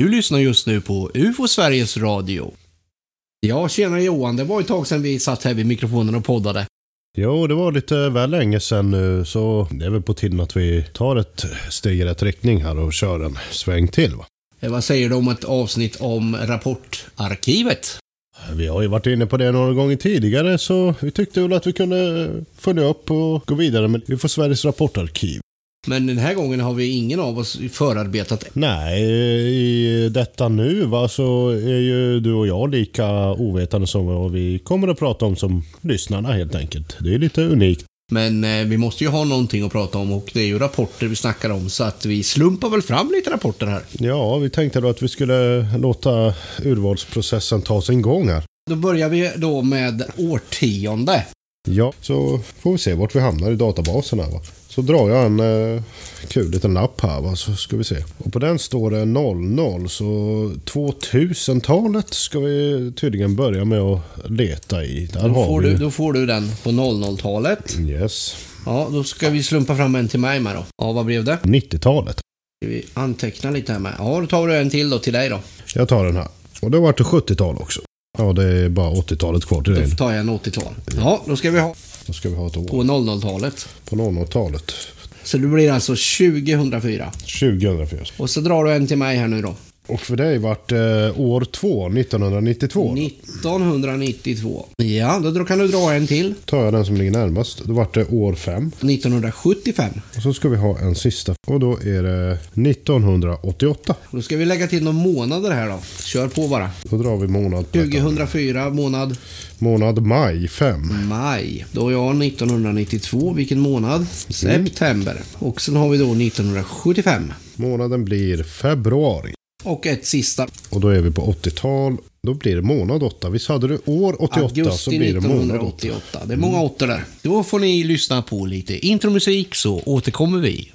Du lyssnar just nu på UFO Sveriges Radio. Ja, tjena Johan. Det var ett tag sedan vi satt här vid mikrofonen och poddade. Jo, det var lite väl länge sedan nu så det är väl på tiden att vi tar ett steg i rätt riktning här och kör en sväng till. Va? Eh, Vad säger du om ett avsnitt om Rapportarkivet? Vi har ju varit inne på det några gånger tidigare så vi tyckte väl att vi kunde följa upp och gå vidare med UFO Sveriges rapportarkiv. Men den här gången har vi ingen av oss förarbetat. Nej, i detta nu va, så är ju du och jag lika ovetande som vad vi kommer att prata om som lyssnarna helt enkelt. Det är lite unikt. Men eh, vi måste ju ha någonting att prata om och det är ju rapporter vi snackar om så att vi slumpar väl fram lite rapporter här. Ja, vi tänkte då att vi skulle låta urvalsprocessen ta sin gång här. Då börjar vi då med årtionde. Ja, så får vi se vart vi hamnar i databasen här va. Så drar jag en eh, kul liten lapp här va, så ska vi se. Och på den står det 00, så 2000-talet ska vi tydligen börja med att leta i. Där Då får, vi... du, då får du den på 00-talet. Yes. Ja, då ska vi slumpa fram en till mig med då. Ja, vad blev det? 90-talet. Ska vi anteckna lite här med? Ja, då tar du en till då till dig då. Jag tar den här. Och det har varit 70-tal också. Ja, det är bara 80-talet kvar till Då dig. tar jag en 80-tal. Ja, då ska vi ha Då ska vi ha ett år. på 00-talet. På 00-talet. Så det blir alltså 2004. 2004. Och så drar du en till mig här nu då. Och för dig vart eh, år 2, 1992. 1992. Ja, då kan du dra en till. tar jag den som ligger närmast. Då vart det år 5. 1975. Och så ska vi ha en sista. Och då är det 1988. Då ska vi lägga till några månader här då. Kör på bara. Då drar vi månad på detta. 2004 månad Månad maj 5. maj. Då är jag 1992. Vilken månad? September. Och sen har vi då 1975. Månaden blir februari. Och ett sista. Och då är vi på 80-tal. Då blir det månad 8. Visst hade du år 88 så Augusti blir det månad 8. 1988. Det är många åttor där. Då får ni lyssna på lite intromusik så återkommer vi.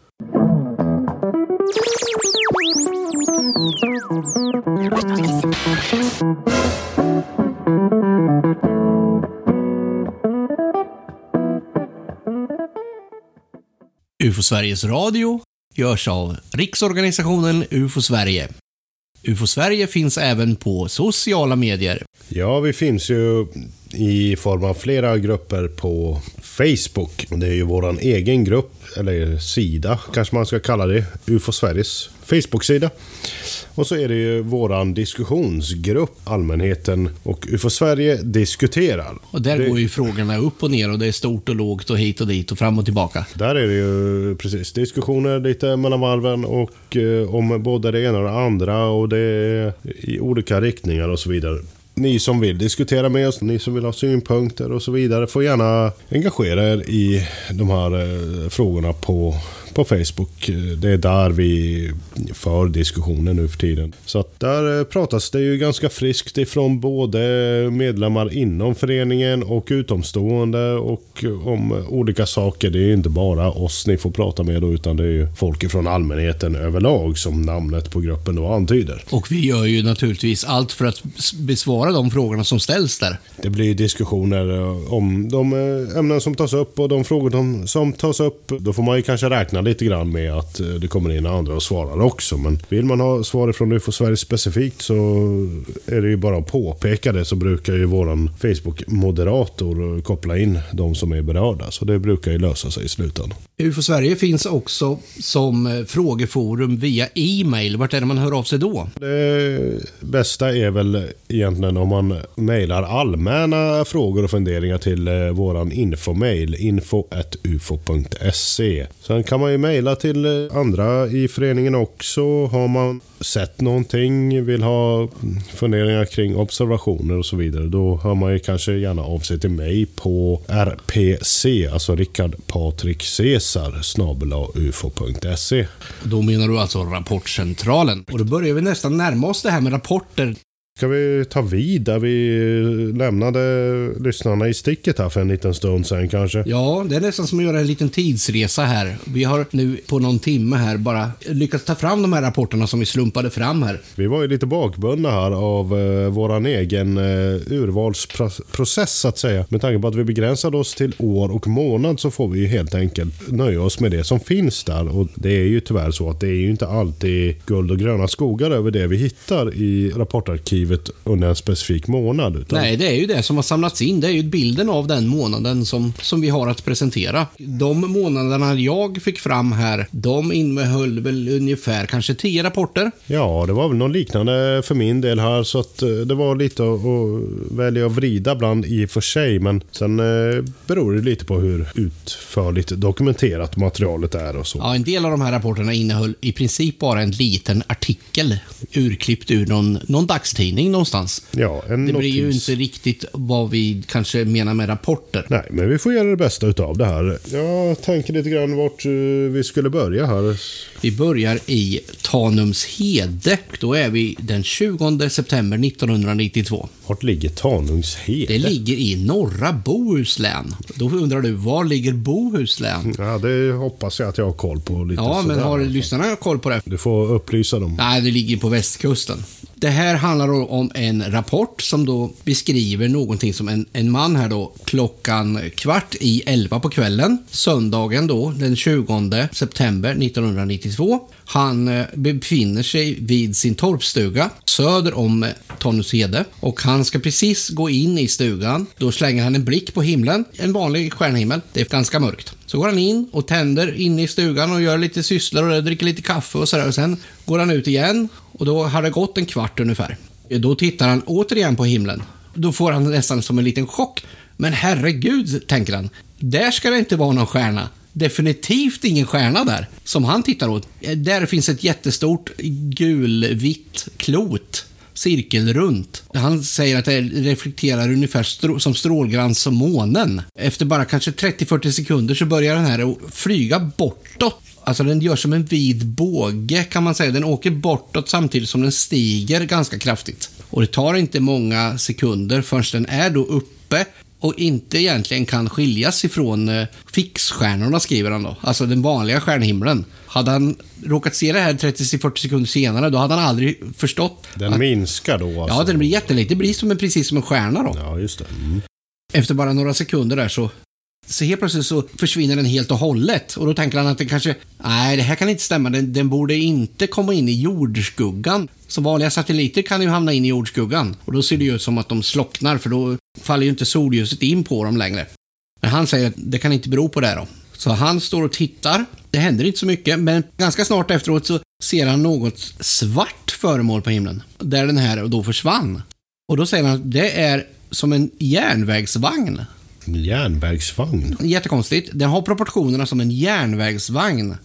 UFO Sveriges Radio görs av Riksorganisationen UFO Sverige. UFO Sverige finns även på sociala medier. Ja, vi finns ju i form av flera grupper på Facebook. Det är ju våran egen grupp, eller sida kanske man ska kalla det. UFO Sveriges Facebook-sida. Och så är det ju våran diskussionsgrupp, allmänheten och UFO Sverige diskuterar. Och där Det- går ju frågorna upp och ner och det är stort och lågt och hit och dit och fram och tillbaka. Där är det ju precis diskussioner lite mellan varven och eh, om både det ena och det andra och det är i olika riktningar och så vidare. Ni som vill diskutera med oss, ni som vill ha synpunkter och så vidare får gärna engagera er i de här eh, frågorna på, på Facebook. Det är där vi för diskussionen nu för tiden. Så att där eh, pratas det ju ganska friskt ifrån både medlemmar inom föreningen och utomstående och om olika saker. Det är inte bara oss ni får prata med då, utan det är ju folk ifrån allmänheten överlag som namnet på gruppen då antyder. Och vi gör ju naturligtvis allt för att besvara de frågorna som ställs där. Det blir diskussioner eh, om de eh, ämnen som tas upp och de frågor som tas upp. Då får man ju kanske räkna lite grann med att eh, det kommer in andra och svarar också. Men vill man ha svar från UFO Sverige specifikt så är det ju bara att påpeka det så brukar ju våran Facebook-moderator koppla in de som är berörda. Så det brukar ju lösa sig i slutändan. UFO Sverige finns också som eh, frågeforum via e-mail. Vart är det man hör av sig då? Det bästa är väl egentligen om man mejlar allmänna frågor och funderingar till eh, våran infomail, info.ufo.se. Sen kan man ju mejla till eh, andra i föreningen också. Har man sett någonting, vill ha funderingar kring observationer och så vidare, då hör man ju kanske gärna av sig till mig på RPC, alltså Rickard Patrik Cesar, ufo.se. Då menar du alltså Rapportcentralen. Och då börjar vi nästan närma oss det här med rapporter. Ska vi ta vid där vi lämnade lyssnarna i sticket här för en liten stund sen kanske? Ja, det är nästan som att göra en liten tidsresa här. Vi har nu på någon timme här bara lyckats ta fram de här rapporterna som vi slumpade fram här. Vi var ju lite bakbundna här av eh, våran egen eh, urvalsprocess så att säga. Med tanke på att vi begränsade oss till år och månad så får vi ju helt enkelt nöja oss med det som finns där. Och det är ju tyvärr så att det är ju inte alltid guld och gröna skogar över det vi hittar i rapportarkivet under en specifik månad. Utan Nej, det är ju det som har samlats in. Det är ju bilden av den månaden som, som vi har att presentera. De månaderna jag fick fram här, de innehöll väl ungefär kanske tio rapporter. Ja, det var väl något liknande för min del här. Så att eh, det var lite att, att välja och vrida bland i och för sig. Men sen eh, beror det lite på hur utförligt dokumenterat materialet är och så. Ja, en del av de här rapporterna innehöll i princip bara en liten artikel urklippt ur någon, någon dagstidning någonstans. Ja, Det blir ju notis. inte riktigt vad vi kanske menar med rapporter. Nej, men vi får göra det bästa utav det här. Jag tänker lite grann vart eh, vi skulle börja här. Vi börjar i Tanumshede. Då är vi den 20 september 1992. Vart ligger Tanungshede? Det ligger i norra Bohuslän. Då undrar du, var ligger Bohuslän? Ja, det hoppas jag att jag har koll på lite Ja, men har lyssnarna koll på det? Du får upplysa dem. Nej, det ligger på västkusten. Det här handlar då om en rapport som då beskriver någonting som en, en man här då klockan kvart i elva på kvällen, söndagen då, den 20 september 1992. Han eh, befinner sig vid sin torpstuga söder om eh, Tanumshede och han ska precis gå in i stugan. Då slänger han en blick på himlen, en vanlig stjärnhimmel. Det är ganska mörkt. Så går han in och tänder inne i stugan och gör lite sysslor och dricker lite kaffe och sådär. Och sen går han ut igen och då har det gått en kvart ungefär. Eh, då tittar han återigen på himlen. Då får han nästan som en liten chock. Men herregud, tänker han. Där ska det inte vara någon stjärna. Definitivt ingen stjärna där, som han tittar åt. Där finns ett jättestort gulvitt klot cirkelrunt. Han säger att det reflekterar ungefär strå- som strålglans som månen. Efter bara kanske 30-40 sekunder så börjar den här flyga bortåt. Alltså den gör som en vid båge kan man säga. Den åker bortåt samtidigt som den stiger ganska kraftigt. Och det tar inte många sekunder förrän den är då uppe och inte egentligen kan skiljas ifrån eh, fixstjärnorna, skriver han då. Alltså den vanliga stjärnhimlen. Hade han råkat se det här 30-40 sekunder senare, då hade han aldrig förstått. Den att, minskar då alltså? ja, den blir jätteliten. Det blir som en, precis som en stjärna då. Ja, just det. Mm. Efter bara några sekunder där så så helt plötsligt så försvinner den helt och hållet. Och då tänker han att det kanske, nej det här kan inte stämma. Den, den borde inte komma in i jordskuggan. Så vanliga satelliter kan ju hamna in i jordskuggan. Och då ser det ju ut som att de slocknar för då faller ju inte solljuset in på dem längre. Men han säger att det kan inte bero på det då. Så han står och tittar. Det händer inte så mycket, men ganska snart efteråt så ser han något svart föremål på himlen. Där den här då försvann. Och då säger han att det är som en järnvägsvagn. En järnvägsvagn. Jättekonstigt. Den har proportionerna som en järnvägsvagn.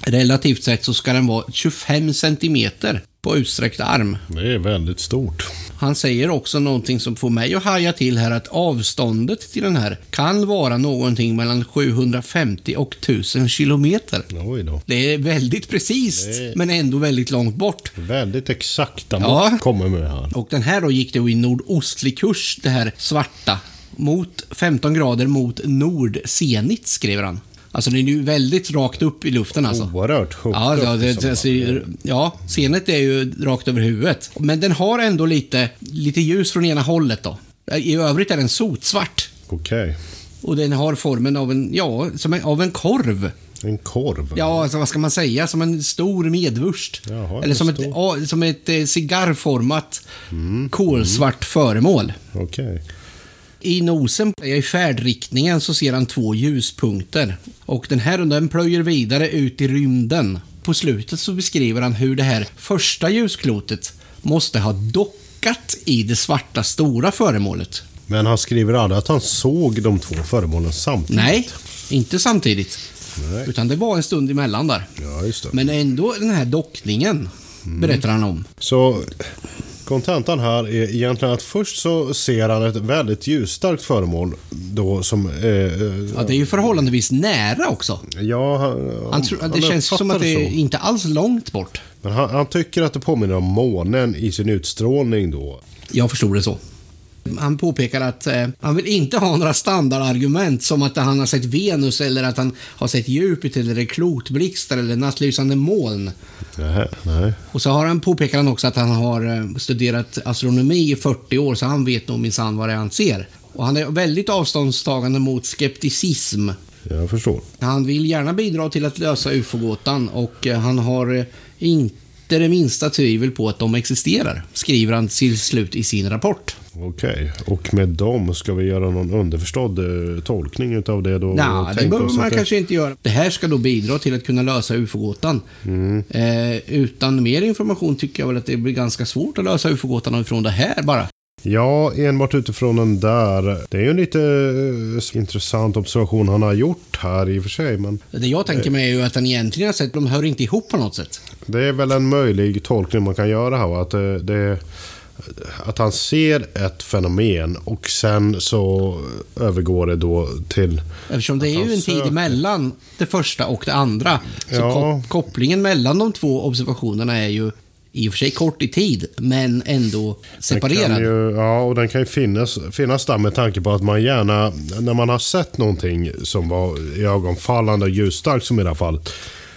Relativt sett så ska den vara 25 centimeter på utsträckt arm. Det är väldigt stort. Han säger också någonting som får mig att haja till här att avståndet till den här kan vara någonting mellan 750 och 1000 kilometer. Oj då. Det är väldigt precis, Det- men ändå väldigt långt bort. Väldigt exakta Ja. mått kommer med här. Och den här då gick det i nordostlig kurs, det här svarta. Mot 15 grader mot nordzenit, skriver han. Alltså den är ju väldigt rakt upp i luften alltså. Oerhört högt Ja, ja, det, det, ser- ja, scenet är ju rakt över huvudet. Men den har ändå lite, lite ljus från ena hållet då. I övrigt är den sotsvart. Okej. Och den har formen av en, ja, som en, av en korv. En korv? Ja, alltså, vad ska man säga? Som en stor medvurst. Jaha, Eller som ett, stor. ja, som ett eh, cigarrformat Mm, kolsvart föremål. Okej. I nosen, i färdriktningen, så ser han två ljuspunkter. Och den här den plöjer vidare ut i rymden. På slutet så beskriver han hur det här första ljusklotet måste ha dockat i det svarta stora föremålet. Men han skriver aldrig att han såg de två föremålen samtidigt? Nej, inte samtidigt. Nej. Utan det var en stund emellan där. Ja, just det. Men ändå den här dockningen berättar han om. Så kontentan här är egentligen att först så ser han ett väldigt ljusstarkt föremål då som... Eh, Ja, det är ju förhållandevis nära också. ja, han, Han tror, det känns som att det är inte alls långt bort. Men han, han tycker att det påminner om månen i sin utstrålning då. Jag förstod det så. Han påpekar att eh, han vill inte ha några standardargument som att han har sett Venus eller att han har sett Jupiter eller klotblixtar eller nattlysande moln. Nej, nej. Och så har han påpekat han också att han har eh, studerat astronomi i 40 år så han vet nog minsann vad det är han ser. Och han är väldigt avståndstagande mot skepticism. Jag förstår. Han vill gärna bidra till att lösa ufo-gåtan och eh, han har eh, inte det minsta tvivel på att de existerar, skriver han till slut i sin rapport. Okej, och med dem ska vi göra någon underförstådd eh, tolkning utav det då? Nej, och det behöver man det- kanske inte göra. Det här ska då bidra till att kunna lösa ufo-gåtan. Mm. Eh, utan mer information tycker jag väl att det blir ganska svårt att lösa ufo-gåtan ifrån det här bara. Ja, enbart utifrån den där. Det är ju en lite eh, intressant observation han har gjort här i och för sig. Men Det jag tänker mig är ju att han egentligen har sett, de hör inte ihop på något sätt. det är väl en möjlig tolkning man kan göra här. Att, eh, det, att han ser ett fenomen och sen så övergår det då till... Eftersom det är ju en tid söker. emellan det första och det andra. Så Ja. kop- kopplingen mellan de två observationerna är ju i och för sig kort i tid, men ändå separerad. Ju, ja, och den kan ju finnas, finnas där med tanke på att man gärna, när man har sett någonting som var ögonfallande och ljusstarkt som i det här fallet,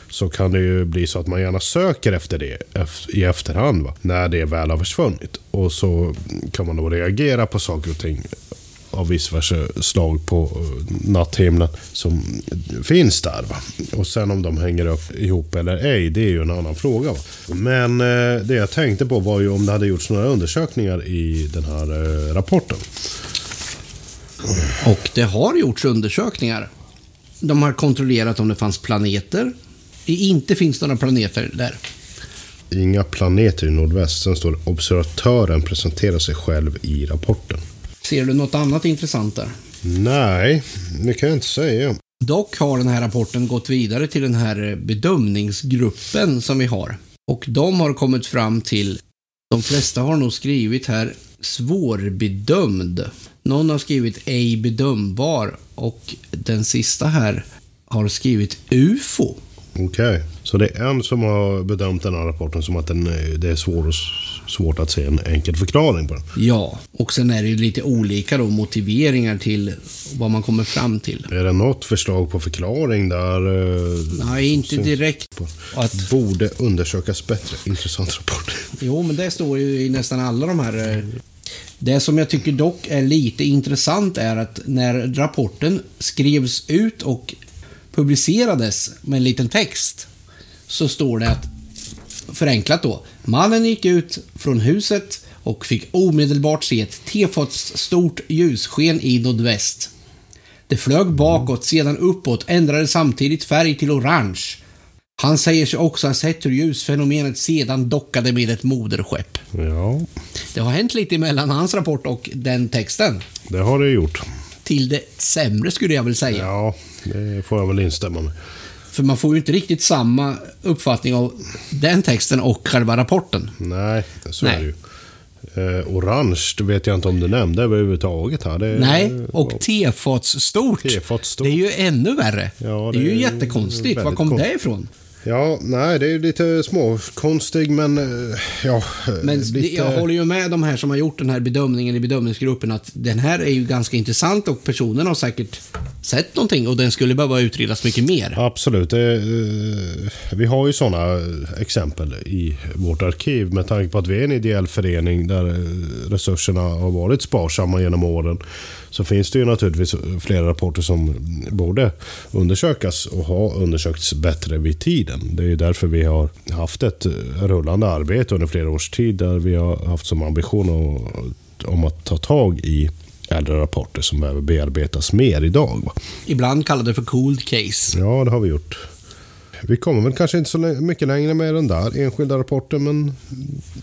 så kan det ju bli så att man gärna söker efter det i efterhand, va? när det väl har försvunnit. Och så kan man då reagera på saker och ting av viss slag på eh, natthimlen som finns där. Va? Och sen om de hänger upp ihop eller ej, det är ju en annan fråga. Va? Men eh, det jag tänkte på var ju om det hade gjorts några undersökningar i den här eh, rapporten. Och det har gjorts undersökningar. De har kontrollerat om det fanns planeter. Inte finns några planeter där. Inga planeter i nordväst. Sen står det observatören presenterar sig själv i rapporten. Ser du något annat intressant där? Nej, det kan jag inte säga. Dock har den här rapporten gått vidare till den här bedömningsgruppen som vi har. Och de har kommit fram till, de flesta har nog skrivit här, svårbedömd. Någon har skrivit ej bedömbar och den sista här har skrivit UFO. Okej, så det är en som har bedömt den här rapporten som att den, eh, det är svår, svårt att se en enkel förklaring på den. Ja, och sen är det ju lite olika då motiveringar till vad man kommer fram till. Är det något förslag på förklaring där? eh, Nej, inte direkt. på- Att, Borde undersökas bättre. Intressant rapport. jo, men det står ju i nästan alla de här. eh, Det som jag tycker dock är lite intressant är att när rapporten skrevs ut och publicerades med en liten text så står det att, förenklat då, mannen gick ut från huset och fick omedelbart se ett tefatsstort stort ljussken i nordväst. Det flög bakåt, sedan uppåt, ändrade samtidigt färg till orange. Han säger sig också ha sett hur ljusfenomenet sedan dockade med ett moderskepp. Ja, Det har hänt lite mellan hans rapport och den texten. det har det gjort. Till det sämre skulle jag väl säga. Ja, det får jag väl instämma med. För man får ju inte riktigt samma uppfattning av den texten och själva rapporten. Nej, så Nej. är det ju. Eh, orange, det vet jag inte om du nämnde överhuvudtaget här. Det, Nej, och tefatsstort. Tefatsstort. Det är ju ännu värre. Ja, det är ju det är jättekonstigt. Var kom konstigt. det ifrån? Ja, nej, det är lite småkonstig men eh, ja. Men lite... jag håller ju med de här som har gjort den här bedömningen i bedömningsgruppen att den här är ju ganska intressant och personen har säkert sett någonting och den skulle behöva utredas mycket mer. Absolut. Det, eh, vi har ju sådana exempel i vårt arkiv med tanke på att vi är en ideell förening där eh, resurserna har varit sparsamma genom åren. Så finns det ju naturligtvis flera rapporter som borde undersökas och har undersökts bättre vid tiden. Det är ju därför vi har haft ett rullande arbete under flera års tid där vi har haft som ambition att, om att ta tag i äldre rapporter som behöver bearbetas mer idag. Va? Ibland kallade för cold case. Ja, det har vi gjort. Vi kommer väl kanske inte så mycket längre med den där enskilda rapporten, men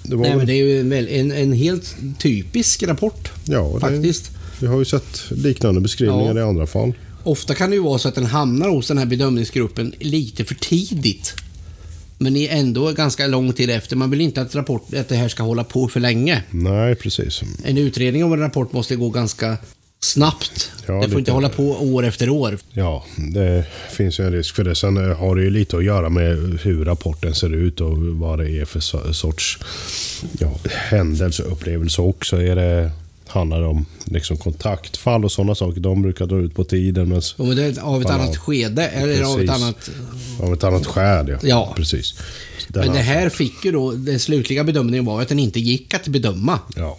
det var Nej, väl... men det är ju en, en helt typisk rapport ja, det, faktiskt. Vi har ju sett liknande beskrivningar Ja. i andra fall. Ofta kan det ju vara så att den hamnar hos den här bedömningsgruppen lite för tidigt. Men är ändå ganska lång tid efter. Man vill inte att, rapport, att det här ska hålla på för länge. Nej, precis. En utredning av en rapport måste gå ganska snabbt. Ja, det får lite- inte hålla på år efter år. Ja, det finns ju en risk för det. Sen eh, har det ju lite att göra med hur rapporten ser ut och vad det är för so- sorts ja, händelse och upplevelse också. Är det, handlar om liksom kontaktfall och sådana saker. De brukar dra ut på tiden. Men Och det är av ett annat ja. skede, eller av ett Precis. annat... av ett annat skäl, ja. Ja. Precis. Den Men det här fick ju då, den slutliga bedömningen var att den inte gick att bedöma. Ja,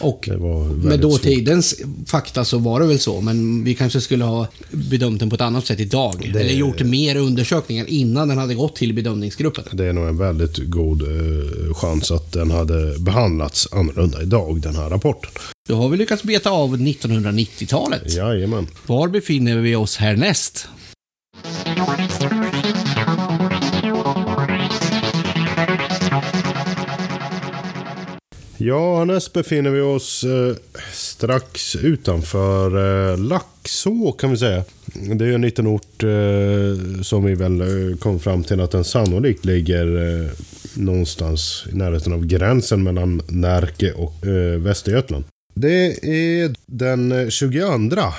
Och med svårt. dåtidens fakta så var det väl så, men vi kanske skulle ha bedömt den på ett annat sätt idag. Det- Eller gjort mer undersökningar innan den hade gått till bedömningsgruppen. Det är nog en väldigt god eh, chans att den hade behandlats annorlunda idag, den här rapporten. Då har vi lyckats beta av 1990-talet. Jajamän. Var befinner vi oss härnäst? Ja, härnäst befinner vi oss eh, strax utanför eh, Laxå kan vi säga. Det är en liten ort eh, som vi väl eh, kom fram till att den sannolikt ligger eh, någonstans i närheten av gränsen mellan Närke och eh, Västergötland. Det är den 22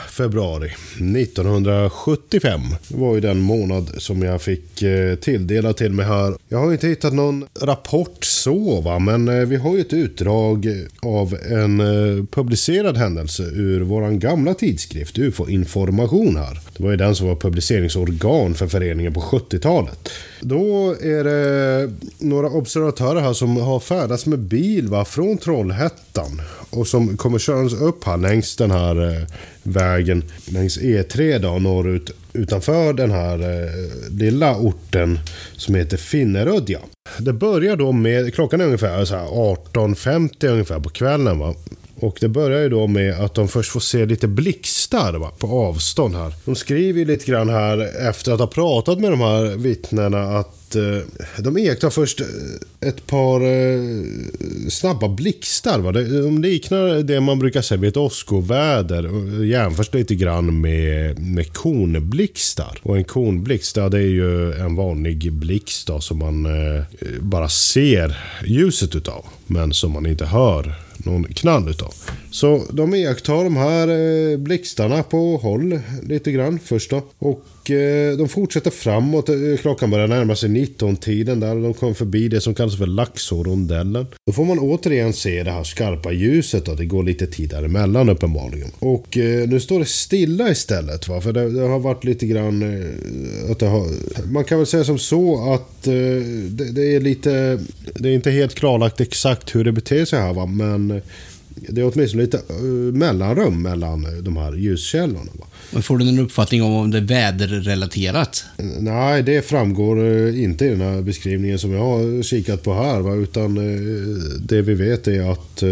februari 1975. Det var ju den månad som jag fick eh, tilldelat till mig här. Jag har inte hittat någon rapport så va, men eh, vi har ju ett utdrag av en eh, publicerad händelse ur vår gamla tidskrift UFO Information här. Det var ju den som var publiceringsorgan för föreningen på 70-talet. Då är det några observatörer här som har färdats med bil va, från Trollhättan och som kommer körandes upp här längs den här eh, vägen längs E3 då norrut utanför den här eh, lilla orten som heter Finnerödja. Det börjar då med, klockan är ungefär så här 18.50 ungefär på kvällen va. Och det börjar ju då med att de först får se lite blixtar va, på avstånd här. De skriver ju lite grann här efter att ha pratat med de här vittnena att eh, de iakttar först eh, ett par eh, snabba blixtar. Va? De liknar det man brukar säga vid ett åskoväder eh, jämförs lite grann med, med konblixtar. Och en konblixt, det är ju en vanlig blixt då, som man eh, bara ser ljuset utav. Men som man inte hör någon knall utav. Så de iakttar de här eh, blixtarna på håll lite grann först då. Och eh, de fortsätter framåt. Eh, klockan börjar närma sig 19-tiden där de kommer förbi det som kallas för Laxårondellen. Då får man återigen se det här skarpa ljuset och Det går lite tid däremellan uppenbarligen. Och eh, nu står det stilla istället va. För det, det har varit lite grann eh, att det har, Man kan väl säga som så att eh, det, det är lite... Det är inte helt klarlagt exakt hur det beter sig här va. Men det är åtminstone lite eh, mellanrum mellan eh, de här ljuskällorna. Men får du en uppfattning om om det är väderrelaterat? Nej, det framgår eh, inte i den här beskrivningen som jag har kikat på här. Va? Utan eh, det vi vet är att eh,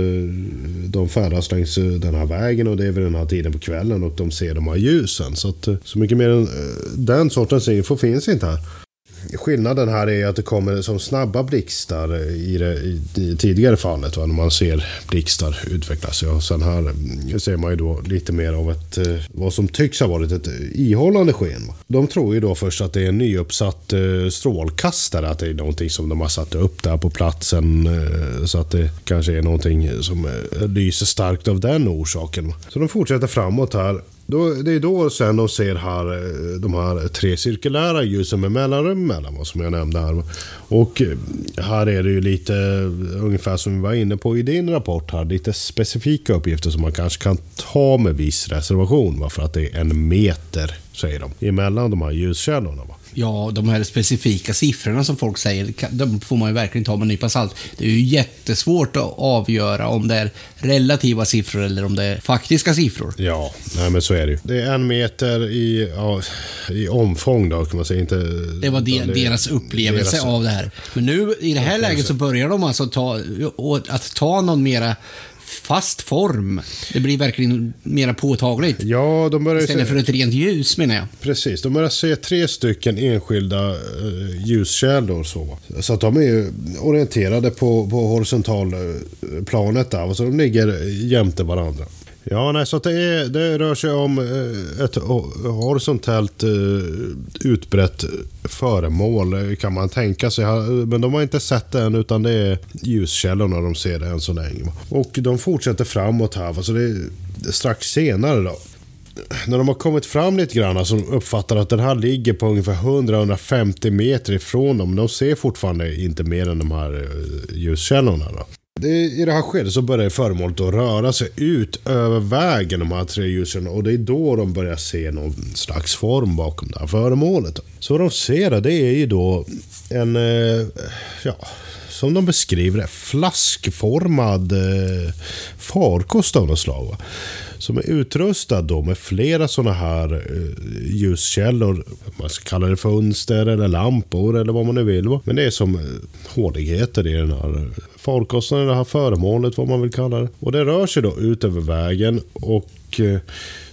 de färdas längs eh, den här vägen och det är vid den här tiden på kvällen och de ser de här ljusen. Så, att, eh, så mycket mer än eh, den sortens info finns inte här. Skillnaden här är att det kommer som snabba blixtar i det i det tidigare fallet. Va? När man ser blixtar utvecklas. Ja, sen här ser man ju då lite mer av ett, eh, vad som tycks ha varit ett ihållande sken. Va? De tror ju då först att det är en nyuppsatt eh, strålkastare. Att det är någonting som de har satt upp där på platsen. Eh, så att det kanske är någonting som lyser starkt av den orsaken. va? Så de fortsätter framåt här. Då, det är då sen de ser här eh, de här tre cirkulära ljusen med mellanrum mellan vad som jag nämnde här. Och eh, här är det ju lite eh, ungefär som vi var inne på i din rapport här. Lite specifika uppgifter som man kanske kan ta med viss reservation. Va? För att det är en meter, säger de, emellan de här ljuskällorna. Va? Ja, de här specifika siffrorna som folk säger, de får man ju verkligen ta med en nypa salt. Det är ju jättesvårt att avgöra om det är relativa siffror eller om det är faktiska siffror. Ja, nej men så är det ju. Det är en meter i, ja, i omfång då kan man säga. Inte, Det var de, deras upplevelse deras- av det här. Men nu i det här läget så börjar de alltså ta, att ta någon mera fast form. Det blir verkligen mera påtagligt. Ja, de börjar Istället se- för ett rent ljus menar jag. Precis, de börjar se tre stycken enskilda eh, ljuskällor. Så, så att de är ju orienterade på, på horisontalplanet där. Så de ligger jämte varandra. Ja, nej, så att det, är, det rör sig om eh, ett horisontellt eh, utbrett föremål eh, kan man tänka sig. Men de har inte sett det än utan det är ljuskällorna de ser det än så länge. Och de fortsätter framåt här. Så det, strax senare då. När de har kommit fram lite grann så uppfattar att den här ligger på ungefär 100-150 meter ifrån dem. De ser fortfarande inte mer än de här ljuskällorna. Då. Det, I det här skedet så börjar föremålet att röra sig ut över vägen, de här tre ljusen. Och det är då de börjar se någon slags form bakom det här föremålet. Så vad de ser det är ju då en, eh, ja, som de beskriver det, flaskformad eh, farkost av något slag. Som är utrustad då med flera sådana här eh, ljuskällor. Man ska kalla det fönster eller lampor eller vad man nu vill. Va? Men det är som eh, håligheter i den här farkosten, det här föremålet, vad man vill kalla det. Och det rör sig då ut över vägen och eh,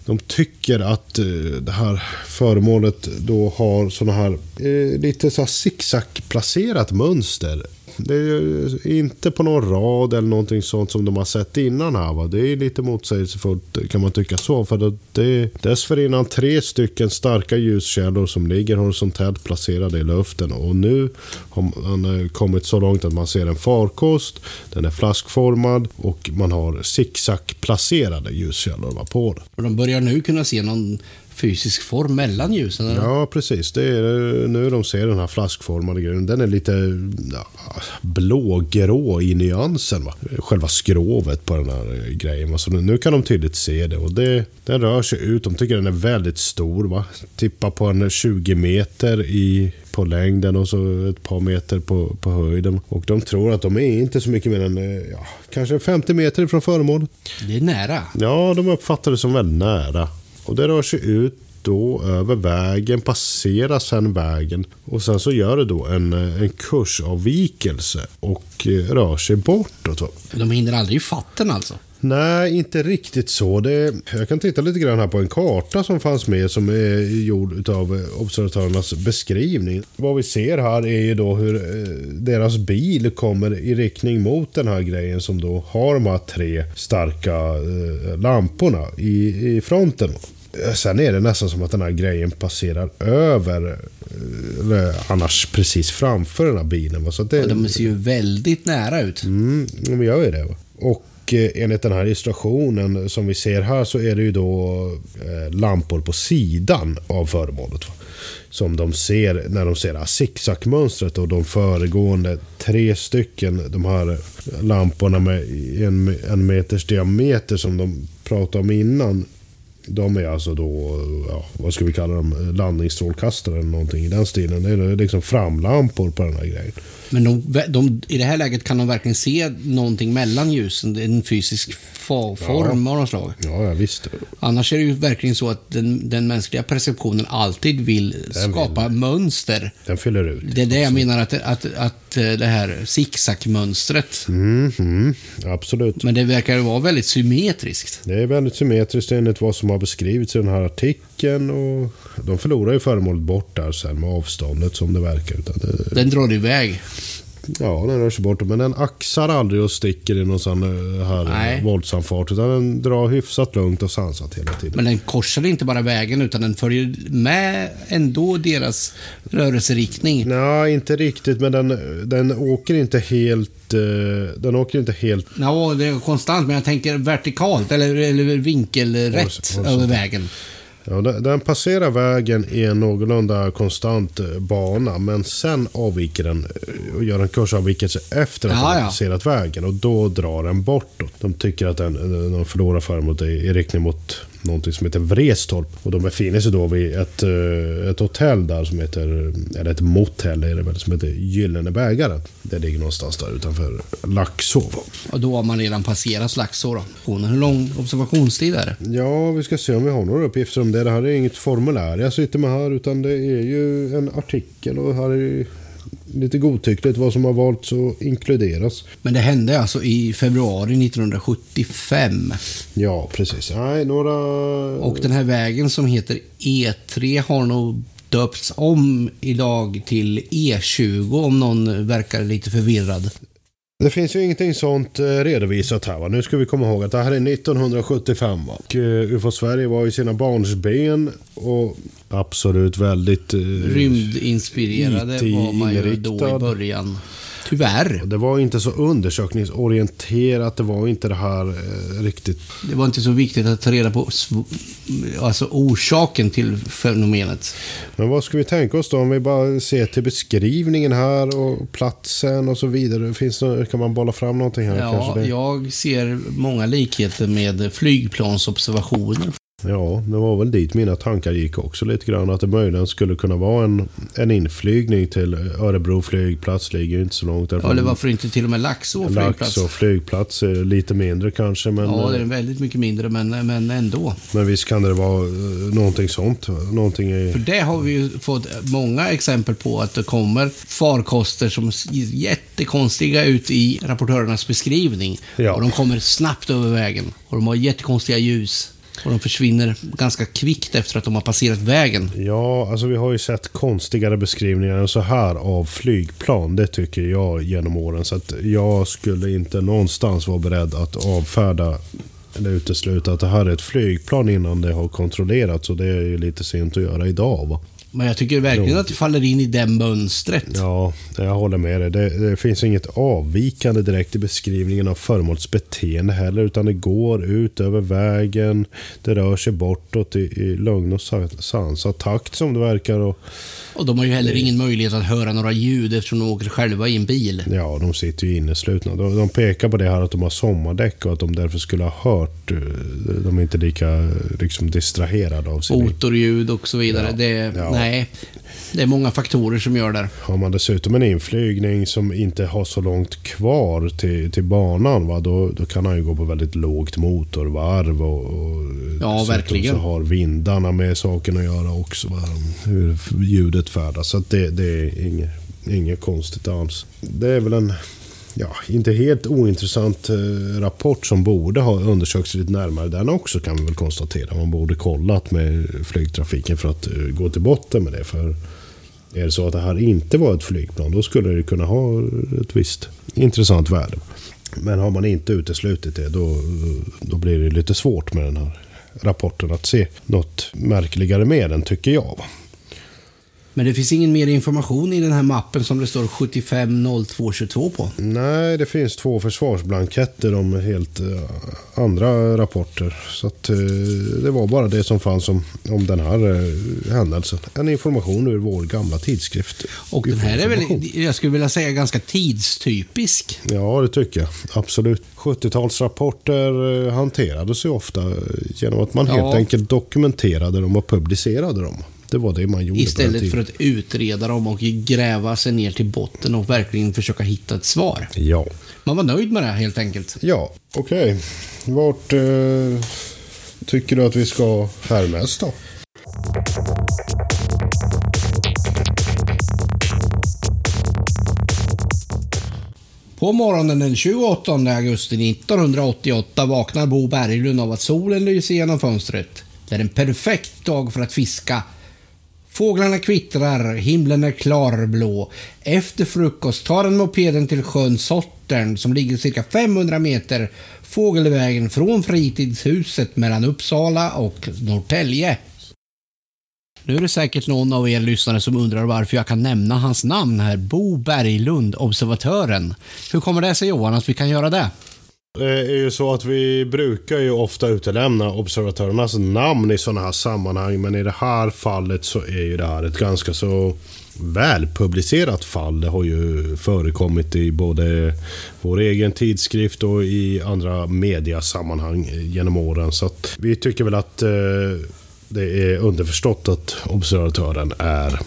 de tycker att eh, det här föremålet då har sådana här eh, lite så här zigzag-placerat mönster det är inte på någon rad eller någonting sånt som de har sett innan här. Va? Det är lite motsägelsefullt kan man tycka så. För det är dessförinnan tre stycken starka ljuskällor som ligger horisontellt placerade i luften. Och nu har man eh, kommit så långt att man ser en farkost. Den är flaskformad och man har zigzag placerade ljuskällor på den. Och de börjar nu kunna se någon fysisk form mellan ljusen? Eller? Ja, precis. Det är nu de ser den här flaskformade grejen. Den är lite ja, blågrå i nyansen. Va? Själva skrovet på den här grejen. Så nu kan de tydligt se det. Och det, Den rör sig ut. De tycker den är väldigt stor. Va? Tippar på en 20 meter i på längden och så ett par meter på, på höjden. Och de tror att de är inte så mycket mer än ja, kanske 50 meter ifrån föremålet. Det är nära. Ja, de uppfattar det som väldigt nära. Och det rör sig ut då över vägen, passerar sen vägen och sen så gör det då en, en kursavvikelse och eh, rör sig bortåt. De hinner aldrig i fatten alltså? Nej, inte riktigt så. Det, jag kan titta lite grann här på en karta som fanns med som är gjord av eh, observatörernas beskrivning. Vad vi ser här är ju då hur eh, deras bil kommer i riktning mot den här grejen som då har de här tre starka lamporna i, i fronten. Sen är det nästan som att den här grejen passerar över, annars precis framför den här bilen. Så det, ja, de ser ju väldigt nära ut. Mm, de gör ju det. Och Eh, enligt den här illustrationen som vi ser här så är det ju då eh, lampor på sidan av föremålet. Som de ser när de ser det här zigzagmönstret och de föregående tre stycken de här lamporna med en, en meters diameter som de pratade om innan de är alltså då, ja, vad ska vi kalla dem, landningsstrålkastare eller någonting i den stilen. Det är liksom framlampor på den här grejen. Men de, de, i det här läget kan de verkligen se någonting mellan ljusen? En fysisk form ja. av något slag? Ja, ja, visst. Annars är det ju verkligen så att den, den mänskliga perceptionen alltid vill den skapa vill. mönster. Den fyller ut. Det är det jag menar, att, att, att eh, det här zigzag-mönstret. Mm, mm, absolut. Men det verkar vara väldigt symmetriskt. Det är väldigt symmetriskt enligt vad som har beskrivits i den här artikeln. Och de förlorar ju föremålet bort där sen med avståndet som det verkar. Utan det... Den drar iväg. Ja, den rör sig bort. Men den axar aldrig och sticker i någon sån eh, här Nej. våldsam fart. Utan den drar hyfsat lugnt och sansat hela tiden. Men den korsar inte bara vägen utan den följer med ändå deras rörelseriktning. Nej, inte riktigt. Men den, den åker inte helt... Eh, den åker inte helt... Ja, det är konstant. Men jag tänker vertikalt eller, eller vinkelrätt över vägen. Ja, den passerar vägen i en någorlunda konstant eh, bana men sen avviker den eh, och gör en kursavvikelse efter att ja, den har passerat vägen och då drar den bortåt. De tycker att den, den förlorar föremålet i riktning mot någonting som heter Vrestorp. Och de befinner sig då vid ett, eh, ett hotell där som heter, eller ett motell är det väl, som heter Gyllene bägaren. Det ligger någonstans där utanför Laxå. Och då har man redan passerat Laxå då? Hur lång observationstid är det? Ja, vi ska se om vi har några uppgifter om det. Det här är inget formulär jag sitter med här utan det är ju en artikel och här är lite godtyckligt vad som har valts att inkluderas. Men det hände alltså i februari 1975? Ja, precis. Nej, några... Och den här vägen som heter E3 har nog döpts om idag till E20 om någon verkar lite förvirrad. Det finns ju ingenting sånt eh, redovisat här. Va? Nu ska vi komma ihåg att det här är 1975. Va? Och eh, UFO Sverige var i sina barnsben och absolut väldigt... Eh, Rymdinspirerade var man ju då i början. Tyvärr. Det var inte så undersökningsorienterat. Det var inte det här eh, riktigt... Det var inte så viktigt att ta reda på alltså orsaken till fenomenet. Men vad ska vi tänka oss då om vi bara ser till beskrivningen här och platsen och så vidare. Finns det, kan man bolla fram någonting här? Ja, jag ser många likheter med flygplansobservationer. Ja, det var väl dit mina tankar gick också lite grann. Att det möjligen skulle kunna vara en, en inflygning till Örebro flygplats. Ligger ju inte så långt därifrån. Eller varför inte till och med Laxå flygplats? Laxå flygplats är lite mindre kanske. Men, Ja, det är väldigt mycket mindre, men, men ändå. men visst kan det vara eh, någonting sånt. Någonting i... För det har vi ju fått många exempel på att det kommer farkoster som ser jättekonstiga ut i rapportörernas beskrivning. Ja. Och de kommer snabbt över vägen. Och de har jättekonstiga ljus. Och de försvinner ganska kvickt efter att de har passerat vägen. Ja, alltså vi har ju sett konstigare beskrivningar än så här av flygplan. Det tycker jag genom åren. Så att jag skulle inte någonstans vara beredd att avfärda eller utesluta att det här är ett flygplan innan det har kontrollerats. Och det är ju lite sent att göra idag va? Men jag tycker verkligen att det faller in i det mönstret. Ja, jag håller med dig. Det, det finns inget avvikande direkt i beskrivningen av föremålets beteende heller. Utan det går ut över vägen. Det rör sig bortåt i, i lugn och sa- sansad takt som det verkar. Och, Och de har ju heller ingen möjlighet att höra några ljud eftersom de åker själva i en bil. ja, de sitter ju inneslutna. De, de pekar på det här att de har sommardäck och att de därför skulle ha hört. eh, De är inte lika liksom, distraherade av sin Motorljud och så vidare. Ja. Det, Ja. Nej, det är många faktorer som gör det. Har man dessutom en inflygning som inte har så långt kvar till, till banan, va, då, då kan han ju gå på väldigt lågt motorvarv. Och, och Ja, verkligen. så har vindarna med saken att göra också. Va, hur ljudet färdas. Så det, det är inget, inget konstigt alls. Det är väl en ja, inte helt ointressant eh, rapport som borde ha undersökts lite närmare. Den också kan vi väl konstatera. Man borde kollat med flygtrafiken för att eh, gå till botten med det. För är det så att det här inte var ett flygplan, då skulle det kunna ha eh, ett visst intressant värde. Men har man inte uteslutit det, då, då blir det lite svårt med den här rapporten att se något märkligare med den, tycker jag. Men det finns ingen mer information i den här mappen som det står 750222 på. Nej, det finns två försvarsblanketter om helt eh, andra rapporter. Så att, eh, det var bara det som fanns om, om den här eh, händelsen. En information ur vår gamla tidskrift. Och den här är väl, jag skulle vilja säga, ganska tidstypisk. Ja, det tycker jag. Absolut. 70-talsrapporter eh, hanterades ju ofta genom att man helt Ja. enkelt dokumenterade dem och publicerade dem. Det var det man gjorde Istället för att utreda dem och gräva sig ner till botten och verkligen försöka hitta ett svar. Ja. Man var nöjd med det helt enkelt. Ja, okej. Vart eh, tycker du att vi ska härnäst då? På morgonen den 28 augusti 1988 vaknar Bo Berglund av att solen lyser genom fönstret. Det är en perfekt dag för att fiska. Fåglarna kvittrar, himlen är klarblå. Efter frukost tar han mopeden till sjön Sottern som ligger cirka 500 meter fågelvägen från fritidshuset mellan Uppsala och Norrtälje. Nu är det säkert någon av er lyssnare som undrar varför jag kan nämna hans namn här. Bo Berglund, observatören. Hur kommer det sig Johan att vi kan göra det? Det är ju så att vi brukar ju ofta utelämna observatörernas namn i sådana här sammanhang. Men i det här fallet så är ju det här ett ganska så välpublicerat fall. Det har ju förekommit i både vår egen tidskrift och i andra mediasammanhang genom åren. Så att vi tycker väl att eh, det är underförstått att observatören är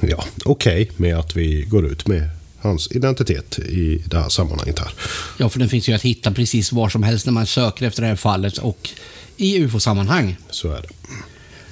ja, okej med att vi går ut med hans identitet i det här sammanhanget här. Ja, för den finns ju att hitta precis var som helst när man söker efter det här fallet och i UFO-sammanhang. Så är det.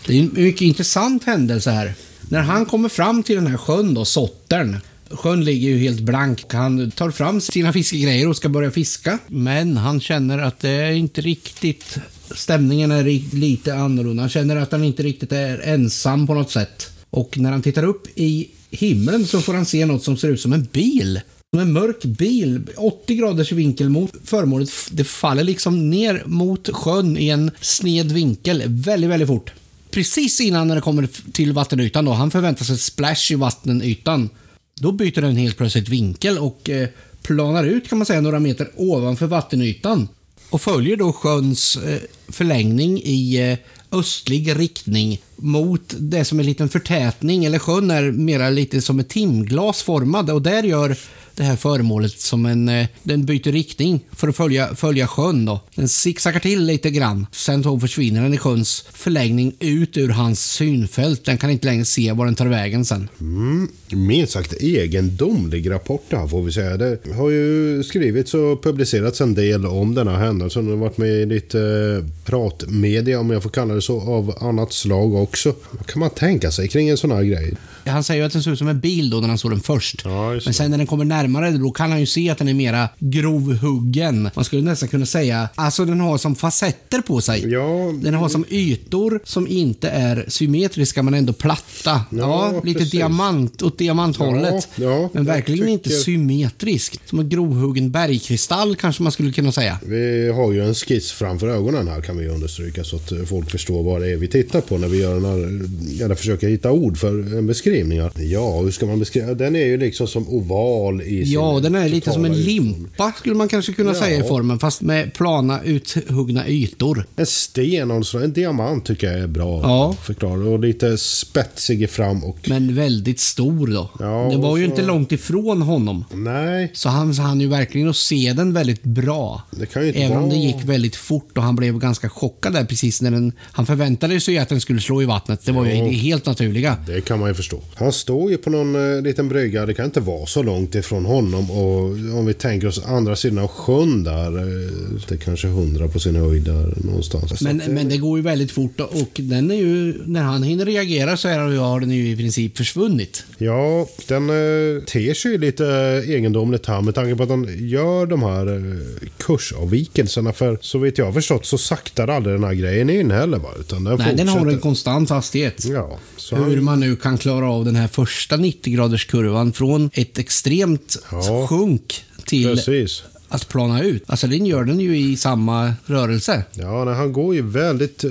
Det är en mycket intressant händelse här. När han kommer fram till den här sjön då, Sottern. Sjön ligger ju helt blank. Han tar fram sina fiskegrejer och ska börja fiska. Men han känner att det är inte riktigt... Stämningen är lite annorlunda. Han känner att han inte riktigt är ensam på något sätt. Och när han tittar upp i himlen så får han se något som ser ut som en bil. Som en mörk bil, 80 graders vinkel mot föremålet. Det faller liksom ner mot sjön i en sned vinkel väldigt, väldigt fort. Precis innan när det kommer till vattenytan då, han förväntar sig ett splash i vattenytan. Då byter den helt plötsligt vinkel och eh, planar ut kan man säga några meter ovanför vattenytan. Och följer då sjöns eh, förlängning i eh, östlig riktning mot det som är en liten förtätning, eller sjön är mera lite som ett timglas formad. Och där gör det här föremålet som en... Eh, den byter riktning för att följa, följa sjön då. Den zigzaggar till lite grann. Sen så försvinner den i sjöns förlängning ut ur hans synfält. Den kan inte längre se var den tar vägen sen. Mm, minst sagt egendomlig rapport det här får vi säga. Det har ju skrivits och publicerats en del om den här händelsen. Den har varit med i lite eh, pratmedia om jag får kalla det så av annat slag också. Vad kan man tänka sig kring en sån här grej? Han säger ju att den ser ut som en bil då när han såg den först. Ja, Men sen när den kommer närmare då kan han ju se att den är mera grovhuggen. Man skulle nästan kunna säga, alltså den har som facetter på sig. Ja, Den har som ytor som inte är symmetriska men ändå platta. Ja, lite precis. diamant åt diamanthållet. Ja, ja, men verkligen inte tycker- symmetriskt. Som en grovhuggen bergkristall kanske man skulle kunna säga. Vi har ju en skiss framför ögonen här kan vi understryka så att folk förstår vad det är vi tittar på när vi gör den här, eller försöker hitta ord för en beskrivning. Här. Ja, hur ska man beskriva? Den är ju liksom som oval i sin Ja, den är lite som en limpa skulle man kanske kunna Ja. säga i formen. Fast med plana uthuggna ytor. En sten, alltså en diamant tycker jag är bra Ja. förklarat. Och lite spetsig fram och... Men väldigt stor då. Ja, det var ju så- inte långt ifrån honom. Nej, Så han hann ju verkligen att se den väldigt bra. det kan ju inte Även vara... om det gick väldigt fort och han blev ganska chockad där precis när den... Han förväntade sig ju att den skulle slå i vattnet. Det var ju Ja. det helt naturliga. Det kan man ju förstå. Han står ju på någon eh, liten brygga. Det kan inte vara så långt ifrån honom. Och om vi tänker oss andra sidan av sjön där. Eh, det är kanske hundra på sin höjd där någonstans. Men, att det- men det går ju väldigt fort och- den är ju... När han hinner reagera så är, har den ju i princip försvunnit. Ja, den eh, ter sig ju lite eh, egendomligt här med tanke på att han gör de här eh, kursavvikelserna. För så vitt jag har förstått så saktar aldrig den här grejen in heller va? Utan den Nej, den har fortsätter. en konstant hastighet. Ja, Hur han, man nu kan klara av den här första 90-graders kurvan från ett extremt Ja. sjunk till precis. Att plana ut. Alltså den gör den ju i samma rörelse. Ja, nej, han går ju väldigt eh,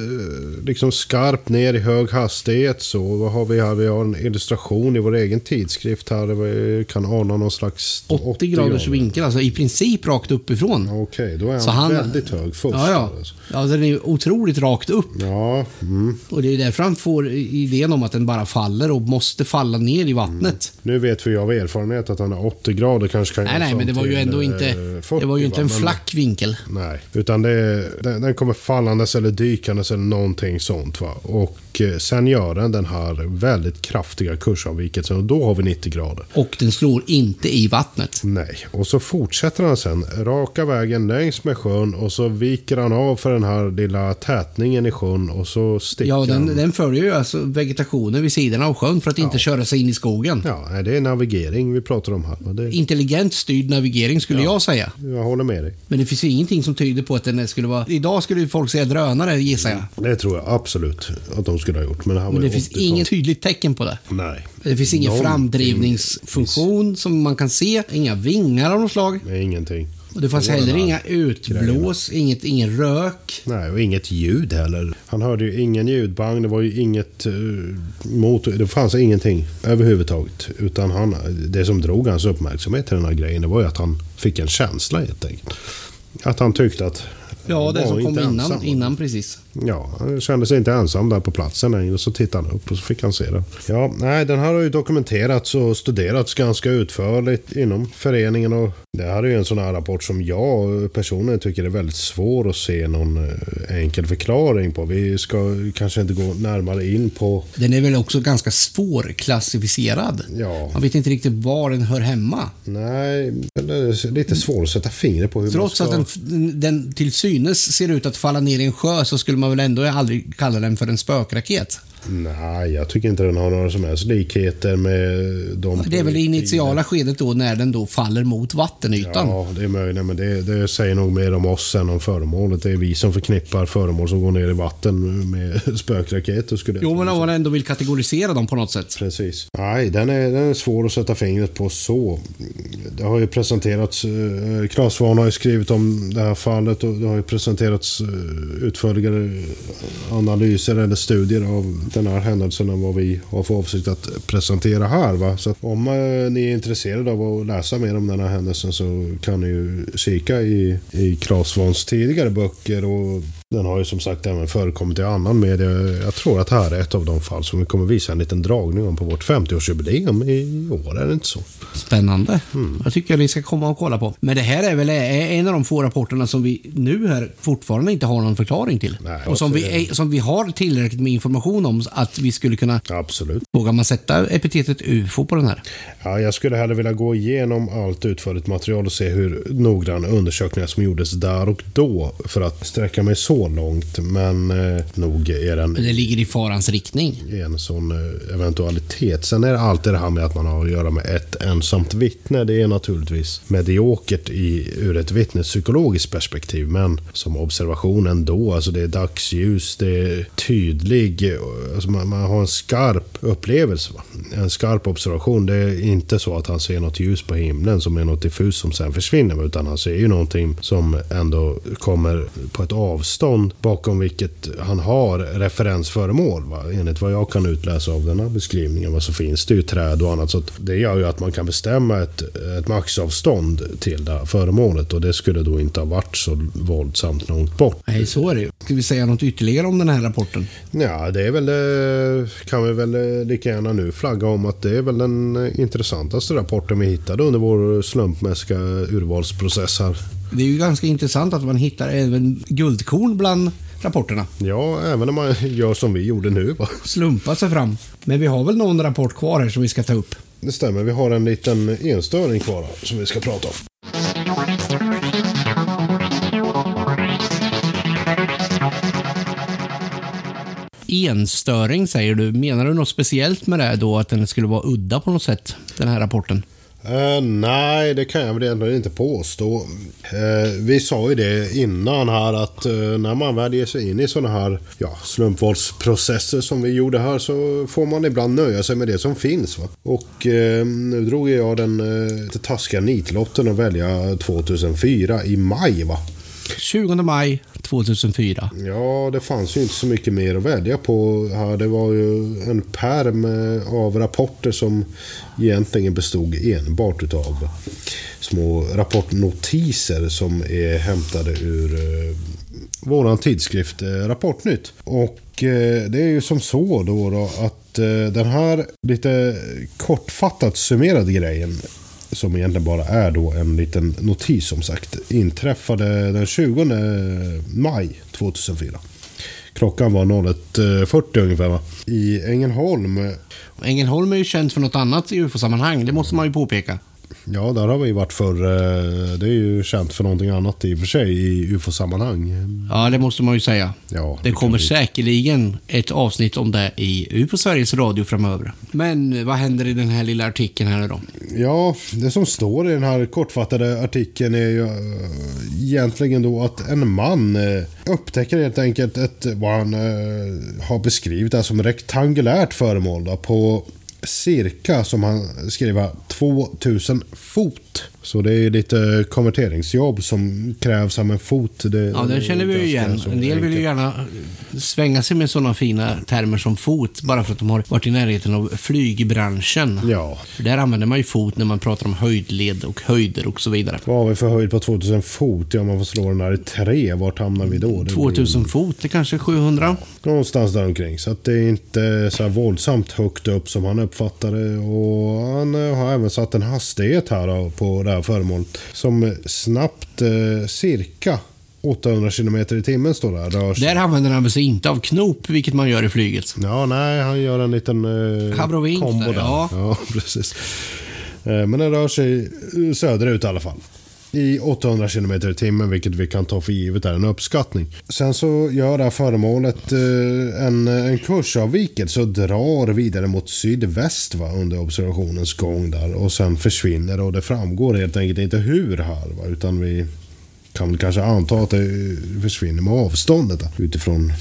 liksom skarpt ner i hög hastighet. Så vad har vi här? Vi har en illustration i vår egen tidskrift här. Vi kan ana någon slags 80 graders vinkel, alltså i princip rakt uppifrån. Okej, då är han, Så han- väldigt hög först. Ja, ja. Alltså. ja den är otroligt rakt upp. Ja, mm. Och det är därför han får idén om att den bara faller och måste falla ner i vattnet. Nu vet vi ju av erfarenhet att han är 80 grader kanske kan Nej, nej, men det var ju ändå eh, inte... 40, Det var ju inte en va? Men- flack vinkel. Nej, utan det, den, den kommer fallandes eller dykandes eller någonting sånt. Va? Och eh, sen gör den här väldigt kraftiga kursavvikelsen och då har vi 90 grader. Och den slår inte i vattnet. Nej, och så fortsätter han sen raka vägen längs med sjön och så viker han av för den här lilla tätningen i sjön och så sticker Ja, den, den följer ju alltså vegetationen vid sidan av sjön för att inte köra sig in i skogen. Ja, det är navigering vi pratar om här. Och Det, Intelligent styrd navigering skulle jag säga. jag håller med dig. Men det finns ju ingenting som tyder på att den skulle vara... Idag skulle folk säga drönare gissar jag. Det tror jag absolut att de skulle ha gjort. Men Men det finns 80-tal. inget tydligt tecken på det. Nej. Det finns ingen framdrivningsfunktion som man kan se. Inga vingar av något slag. Är ingenting. Och det fanns heller inga utblås, inget, ingen rök. Nej, och inget ljud heller. Han hörde ju ingen ljudbang, det var ju inget uh, motor, det fanns ingenting överhuvudtaget. Utan han, det som drog hans uppmärksamhet till den här grejen, det var ju att han fick en känsla helt enkelt. Att han tyckte att Ja, det som kom innan, ensam. innan precis. Ja, han kände sig inte ensam där på platsen längre. Så tittade han upp och så fick han se det. Ja, nej, den här har ju dokumenterats och studerats ganska utförligt inom föreningen. Och det här är ju en sån här rapport som jag personligen tycker är väldigt svår att se någon eh, enkel förklaring på. Vi ska kanske inte gå närmare in på... Den är väl också ganska svårklassificerad. Ja, Man vet inte riktigt var den hör hemma. nej, det är lite svårt att sätta fingret på hur Trots man ska... att den, den till synes ser ut att falla ner i en sjö så skulle man man väl ändå aldrig kalla den för en spökraket. Nej, jag tycker inte den har några som helst likheter med de... Det är väl det initiala skedet då när den då faller mot vattenytan. Ja, det är möjligt. Men det, det säger nog mer om oss än om föremålet. Det är vi som förknippar föremål som går ner i vatten med spökraketer. Skulle Jo, men om man ändå vill kategorisera dem på något sätt. Precis. Nej, den är, den är svår att sätta fingret på så. Det har ju presenterats, eh, Claes Svahn har ju skrivit om det här fallet och det har ju presenterats eh, utförligare analyser eller studier av den här händelsen än vad vi har för avsikt att presentera här. Va? Så om eh, ni är intresserade av att läsa mer om den här händelsen så kan ni ju kika i, i Claes Svans tidigare böcker och den har ju som sagt även förekommit i annan media. Jag tror att det här är ett av de fall som vi kommer visa en liten dragning om på vårt 50-årsjubileum i år. Är det inte så? Spännande. Mm. Jag tycker att ni ska komma och kolla på. Men det här är väl en av de få rapporterna som vi nu här fortfarande inte har någon förklaring till. Nej, och som vi, som vi har tillräckligt med information om att vi skulle kunna... Absolut. Vågar man sätta epitetet UFO på den här? Ja, jag skulle hellre vilja gå igenom allt utförligt material och se hur noggranna undersökningar som gjordes där och då för att sträcka mig så långt, men eh, nog är den... Men det ligger i farans riktning. En sån eh, eventualitet. Sen är det alltid det här med att man har att göra med ett ensamt vittne. Det är naturligtvis mediokert i, ur ett vittnespsykologiskt perspektiv, men som observation ändå. Alltså det är dagsljus, det är tydlig, alltså man, man har en skarp upplevelse. Va? En skarp observation. Det är inte så att han ser något ljus på himlen som är något diffus som sen försvinner, utan han ser ju någonting som ändå kommer på ett avstånd avstånd bakom vilket han har referensföremål. Va? Enligt vad jag kan utläsa av den här beskrivningen va? så finns det ju träd och annat. Så det gör ju att man kan bestämma ett, ett maxavstånd till det här föremålet och det skulle då inte ha varit så våldsamt långt bort. Nej, så är det ju. Ska vi säga något ytterligare om den här rapporten? Ja, det är väl, eh, kan vi väl eh, lika gärna nu flagga om att det är väl den intressantaste rapporten vi hittade under vår slumpmässiga urvalsprocess här. Det är ju ganska intressant att man hittar även guldkorn bland rapporterna. Ja, även om man gör som vi gjorde nu. Va? Slumpa sig fram. Men vi har väl någon rapport kvar här som vi ska ta upp? Det stämmer, vi har en liten enstöring kvar som vi ska prata om. Enstöring säger du. Menar du något speciellt med det då? Att den skulle vara udda på något sätt, den här rapporten? Uh, nej, det kan jag väl ändå inte påstå. Uh, vi sa ju det innan här att uh, när man väl ger sig in i sådana här ja, slumpvalsprocesser som vi gjorde här så får man ibland nöja sig med det som finns. Va? Och nu drog jag den uh, taskiga nitlotten att välja 2004 i maj. Va? 20 maj 2004. Ja, det fanns ju inte så mycket mer att välja på här. Det var ju en pärm eh, av rapporter som egentligen bestod enbart utav små rapportnotiser som är hämtade ur vår våran tidskrift eh, Rapportnytt. Och det är ju som så då, då att den här lite kortfattat summerade grejen som egentligen bara är då en liten notis som sagt, inträffade den 20 maj 2004. Klockan var 01.40 ungefär va? I Ängelholm. Ängelholm är ju känt för något annat i ufo-sammanhang, det måste man ju påpeka. Ja, där har vi varit för eh, Det är ju känt för någonting annat i och för sig i ufo-sammanhang. Ja, det måste man ju säga. Ja, det, det kommer säkerligen ett avsnitt om det i UFO Sveriges Radio framöver. Men vad händer i den här lilla artikeln här då? Ja, det som står i den här kortfattade artikeln är ju eh, egentligen då att en man eh, upptäcker helt enkelt ett, vad han har beskrivit som rektangulärt föremål då, på cirka, som han skriver, 2000 fot. Så det är lite konverteringsjobb som krävs av en fot. Det, ja, det känner vi ju igen. En del vill ju gärna svänga sig med sådana fina termer som fot, bara för att de har varit i närheten av flygbranschen. Ja. För där använder man ju fot när man pratar om höjdled och höjder och så vidare. Vad har vi för höjd på 2000 fot? Ja, man får slå den där i tre. Vart hamnar vi då? Det 2000 blir... fot, det är kanske 700? Ja, någonstans där omkring. Så det är inte så här våldsamt högt upp som han uppfattar det. Och han eh, har även satt en hastighet här på det här föremålet som snabbt eh, cirka 800 km i timmen står det. Rör Där använder han sig inte av knop, vilket man gör i flyget. Ja, nej, han gör en liten eh, kombo där. Ja. ja, precis. Eh, men den rör sig söderut i alla fall i 800 km i timmen, vilket vi kan ta för givet är en uppskattning. Sen så gör det här föremålet eh, en, en kursavvikelse och drar vidare mot sydväst va, under observationens gång där och sen försvinner och det framgår helt enkelt inte hur här va, utan vi kan kanske anta att det försvinner med avståndet där, utifrån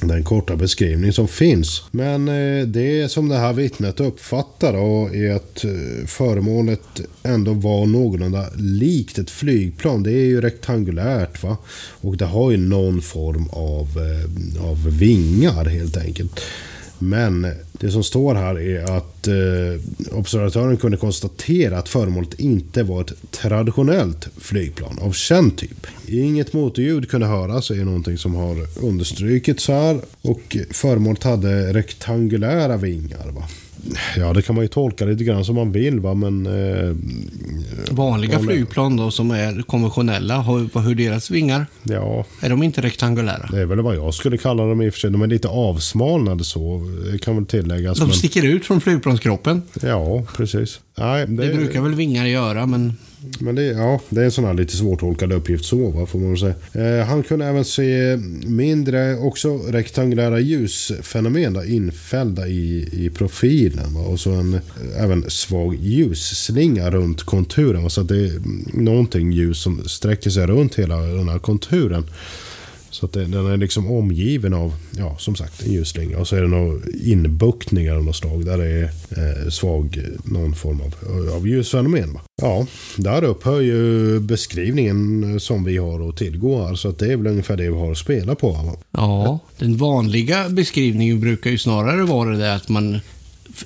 den korta beskrivning som finns. Men eh, det som det här vittnet uppfattar då är att eh, föremålet ändå var någorlunda likt ett flygplan. Det är ju rektangulärt va. Och det har ju någon form av, eh, av vingar helt enkelt. Men det som står här är att eh, observatören kunde konstatera att föremålet inte var ett traditionellt flygplan av känd typ. Inget motorljud kunde höras, är någonting som har understrukits här. Och föremålet hade rektangulära vingar. Va? Ja, det kan man ju tolka lite grann som man vill va, men... Eh, Vanliga flygplan då som är konventionella, hur, hur deras vingar? Ja, Är de inte rektangulära? det är väl vad jag skulle kalla dem i och för sig. De är lite avsmalnade så, kan väl tilläggas. De men, sticker ut från flygplanskroppen. ja, precis. Nej, det, Det brukar väl vingar göra, men men det, ja, det är en sån här lite svårtolkad uppgift så, va, får man säga. Eh, han kunde även se mindre, också rektangulära ljusfenomen där, infällda i, i profilen. Va, och så en även svag ljusslinga runt konturen. Va, så att det är någonting ljus som sträcker sig runt hela den här konturen. Så att den är liksom omgiven av, ja som sagt, en ljusslinga. Och så är det några inbuktningar av något slag där det är eh, svag, någon form av, av ljusfenomen. Va? Ja, där upphör ju beskrivningen eh, som vi har att tillgå här. Så att det är väl ungefär det vi har att spela på. Va? ja. Den vanliga beskrivningen brukar ju snarare vara det där att man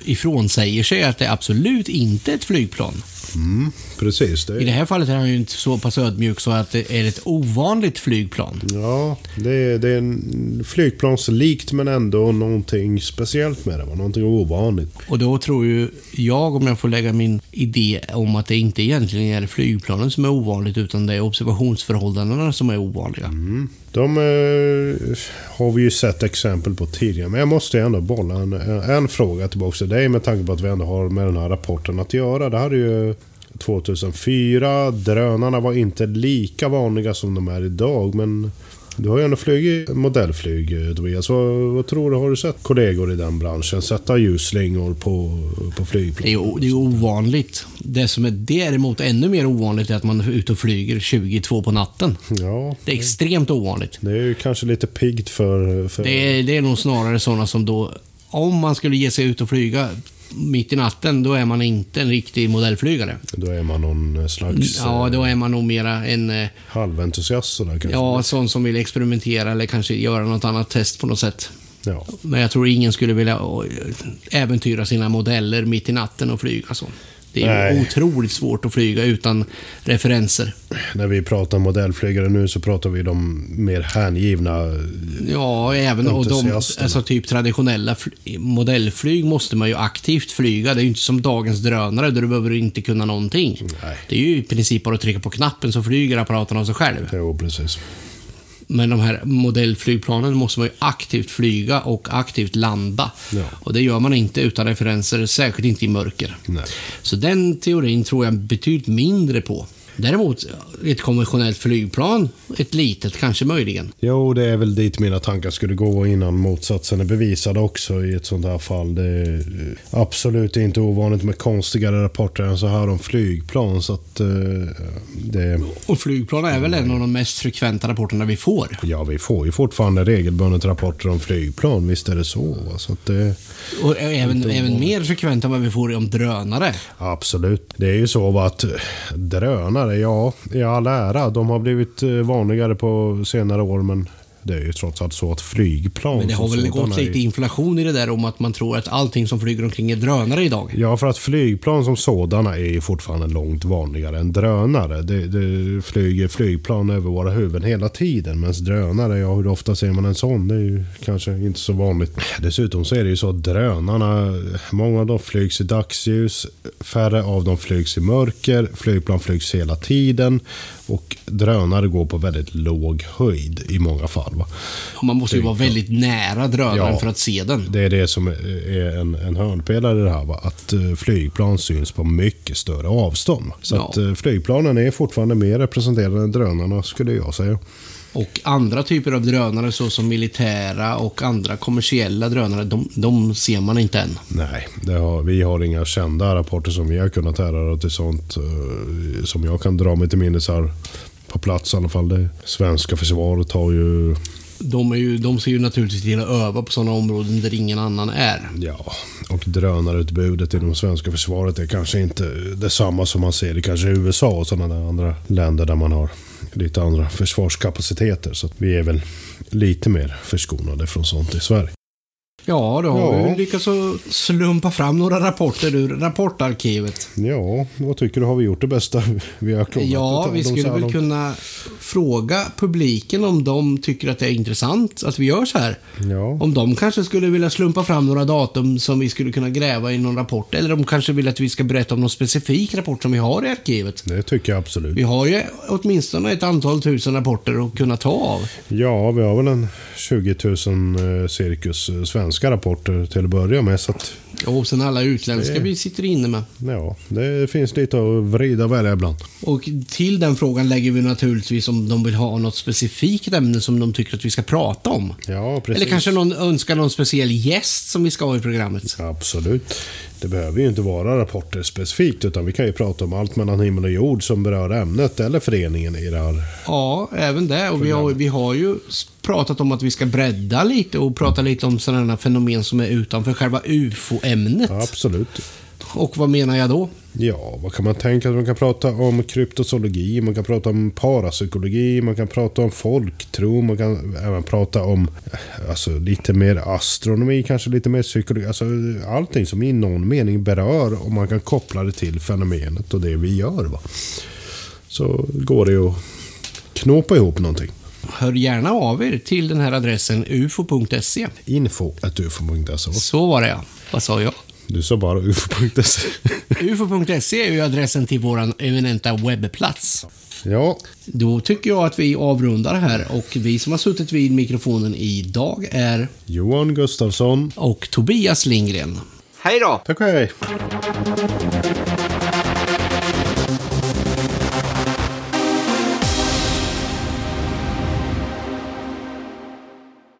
ifrånsäger sig att det absolut inte är ett flygplan. Mm, precis. Det I det här fallet är han ju inte så pass ödmjuk så att det är ett ovanligt flygplan. Ja, det är, det är en flygplanslikt men ändå någonting speciellt med det. Någonting ovanligt. Och då tror ju jag, om jag får lägga min idé om att det inte egentligen är flygplanen som är ovanligt utan det är observationsförhållandena som är ovanliga. Mm. De eh, har vi ju sett exempel på tidigare, men jag måste ändå bolla en, en fråga tillbaka till dig med tanke på att vi ändå har med den här rapporten att göra. Det här är ju 2004. Drönarna var inte lika vanliga som de är idag, men du har ju ändå flugit modellflyg, Tobias. Vad, vad tror du? Har du sett kollegor i den branschen sätta ljusslingor på, på flygplan? Det är, det är ovanligt. Det som är däremot ännu mer ovanligt är att man är ute och flyger 22 på natten. Ja, Det är extremt ovanligt. det är ju kanske lite piggt för... för Det är, det är nog snarare sådana som då, om man skulle ge sig ut och flyga mitt i natten, då är man inte en riktig modellflygare. Då är man någon slags Ja, eh, då är man nog mera en, eh, halventusiast sådär kanske. ja, sån som vill experimentera eller kanske göra något annat test på något sätt. ja. Men jag tror ingen skulle vilja eh, äventyra sina modeller mitt i natten och flyga så. Det är Nej. otroligt svårt att flyga utan referenser. När vi pratar modellflygare nu så pratar vi de mer hängivna. Ja, även och de, alltså typ traditionella fl- modellflyg måste man ju aktivt flyga. Det är ju inte som dagens drönare där du behöver inte kunna någonting. Nej. Det är ju i princip bara att trycka på knappen så flyger apparaten av sig själv. Jo, precis. Men de här modellflygplanen måste man ju aktivt flyga och aktivt landa. Ja. Och det gör man inte utan referenser, särskilt inte i mörker. Nej. Så den teorin tror jag betydligt mindre på. Däremot ett konventionellt flygplan, ett litet kanske möjligen. Jo, det är väl dit mina tankar skulle gå innan motsatsen är bevisad också i ett sånt här fall. Det är eh, absolut inte ovanligt med konstigare rapporter än så här om flygplan. Så att eh, det... Och flygplan är väl en av de mest frekventa rapporterna vi får. Ja, vi får ju fortfarande regelbundet rapporter om flygplan. Visst är det så. Så att det... Och även, även mer frekventa än vad vi får om drönare. Absolut. Det är ju så att drönare, ja, i all ära, de har blivit eh, vanligare på senare år, men det är ju trots allt så att flygplan Men det har väl gått lite inflation i det där om att man tror att allting som flyger omkring är drönare idag. Ja, för att flygplan som sådana är ju fortfarande långt vanligare än drönare. Det, det flyger flygplan över våra huvuden hela tiden. Men drönare, ja hur ofta ser man en sån? Det är ju kanske inte så vanligt. Dessutom så är det ju så att drönarna, många av dem flygs i dagsljus. Färre av dem flygs i mörker. Flygplan flygs hela tiden. Och drönare går på väldigt låg höjd i många fall. Va? Och man måste ju vara väldigt nära drönaren Ja. för att se den. Det är det som är en, en hörnpelare i det här. Va? Att eh, flygplan syns på mycket större avstånd. Så Ja. att eh, flygplanen är fortfarande mer representerade än drönarna skulle jag säga. Och andra typer av drönare såsom militära och andra kommersiella drönare, de, de ser man inte än. Nej, har, vi har inga kända rapporter som vi har kunnat härröra till sånt eh, som jag kan dra mig till minnes här på plats i alla fall. Det svenska försvaret har ju, De, är ju, de ser ju naturligtvis till att öva på sådana områden där ingen annan är. ja, och drönarutbudet inom svenska försvaret är kanske inte detsamma som man ser i kanske USA och sådana där andra länder där man har lite andra försvarskapaciteter. Så vi är väl lite mer förskonade från sånt i Sverige. Ja, då har Ja. vi lyckats slumpa fram några rapporter ur rapportarkivet. Ja, vad tycker du? Har vi gjort det bästa vi har kunnat? Ja, vi de skulle väl långt? kunna fråga publiken om de tycker att det är intressant att vi gör så här. Ja. Om de kanske skulle vilja slumpa fram några datum som vi skulle kunna gräva i någon rapport. Eller de kanske vill att vi ska berätta om någon specifik rapport som vi har i arkivet. Det tycker jag absolut. Vi har ju åtminstone ett antal tusen rapporter att kunna ta av. Ja, vi har väl en 20 000 eh, cirkus eh, svenska rapporter till att börja med. Så att, Och sen alla utländska Det- vi sitter inne med. ja, det finns lite att vrida och välja ibland. Och till den frågan lägger vi naturligtvis om de vill ha något specifikt ämne som de tycker att vi ska prata om. Ja, precis. Eller kanske någon önskar någon speciell gäst som vi ska ha i programmet. Absolut. Det behöver ju inte vara rapporter specifikt, utan vi kan ju prata om allt mellan himmel och jord som berör ämnet eller föreningen i det här. Ja, även det. Och vi har, vi har ju pratat om att vi ska bredda lite och prata lite om sådana fenomen som är utanför själva UFO-ämnet. Absolut. Och vad menar jag då? Ja, vad kan man tänka sig? Man kan prata om kryptozoologi, man kan prata om parapsykologi, man kan prata om folktro, man kan även prata om alltså, lite mer astronomi, kanske lite mer psykologi. Alltså allting som i någon mening berör och man kan koppla det till fenomenet och det vi gör. Va? Så går det ju att knåpa ihop någonting. Hör gärna av er till den här adressen ufo.se. Info.ufo.se. Så var det ja. Vad sa jag? Du sa bara ufo.se. ufo.se är ju adressen till vår eminenta webbplats. Ja, Då tycker jag att vi avrundar här och vi som har suttit vid mikrofonen idag är Johan Gustafsson. och Tobias Lindgren. Hej då! Tack och hej.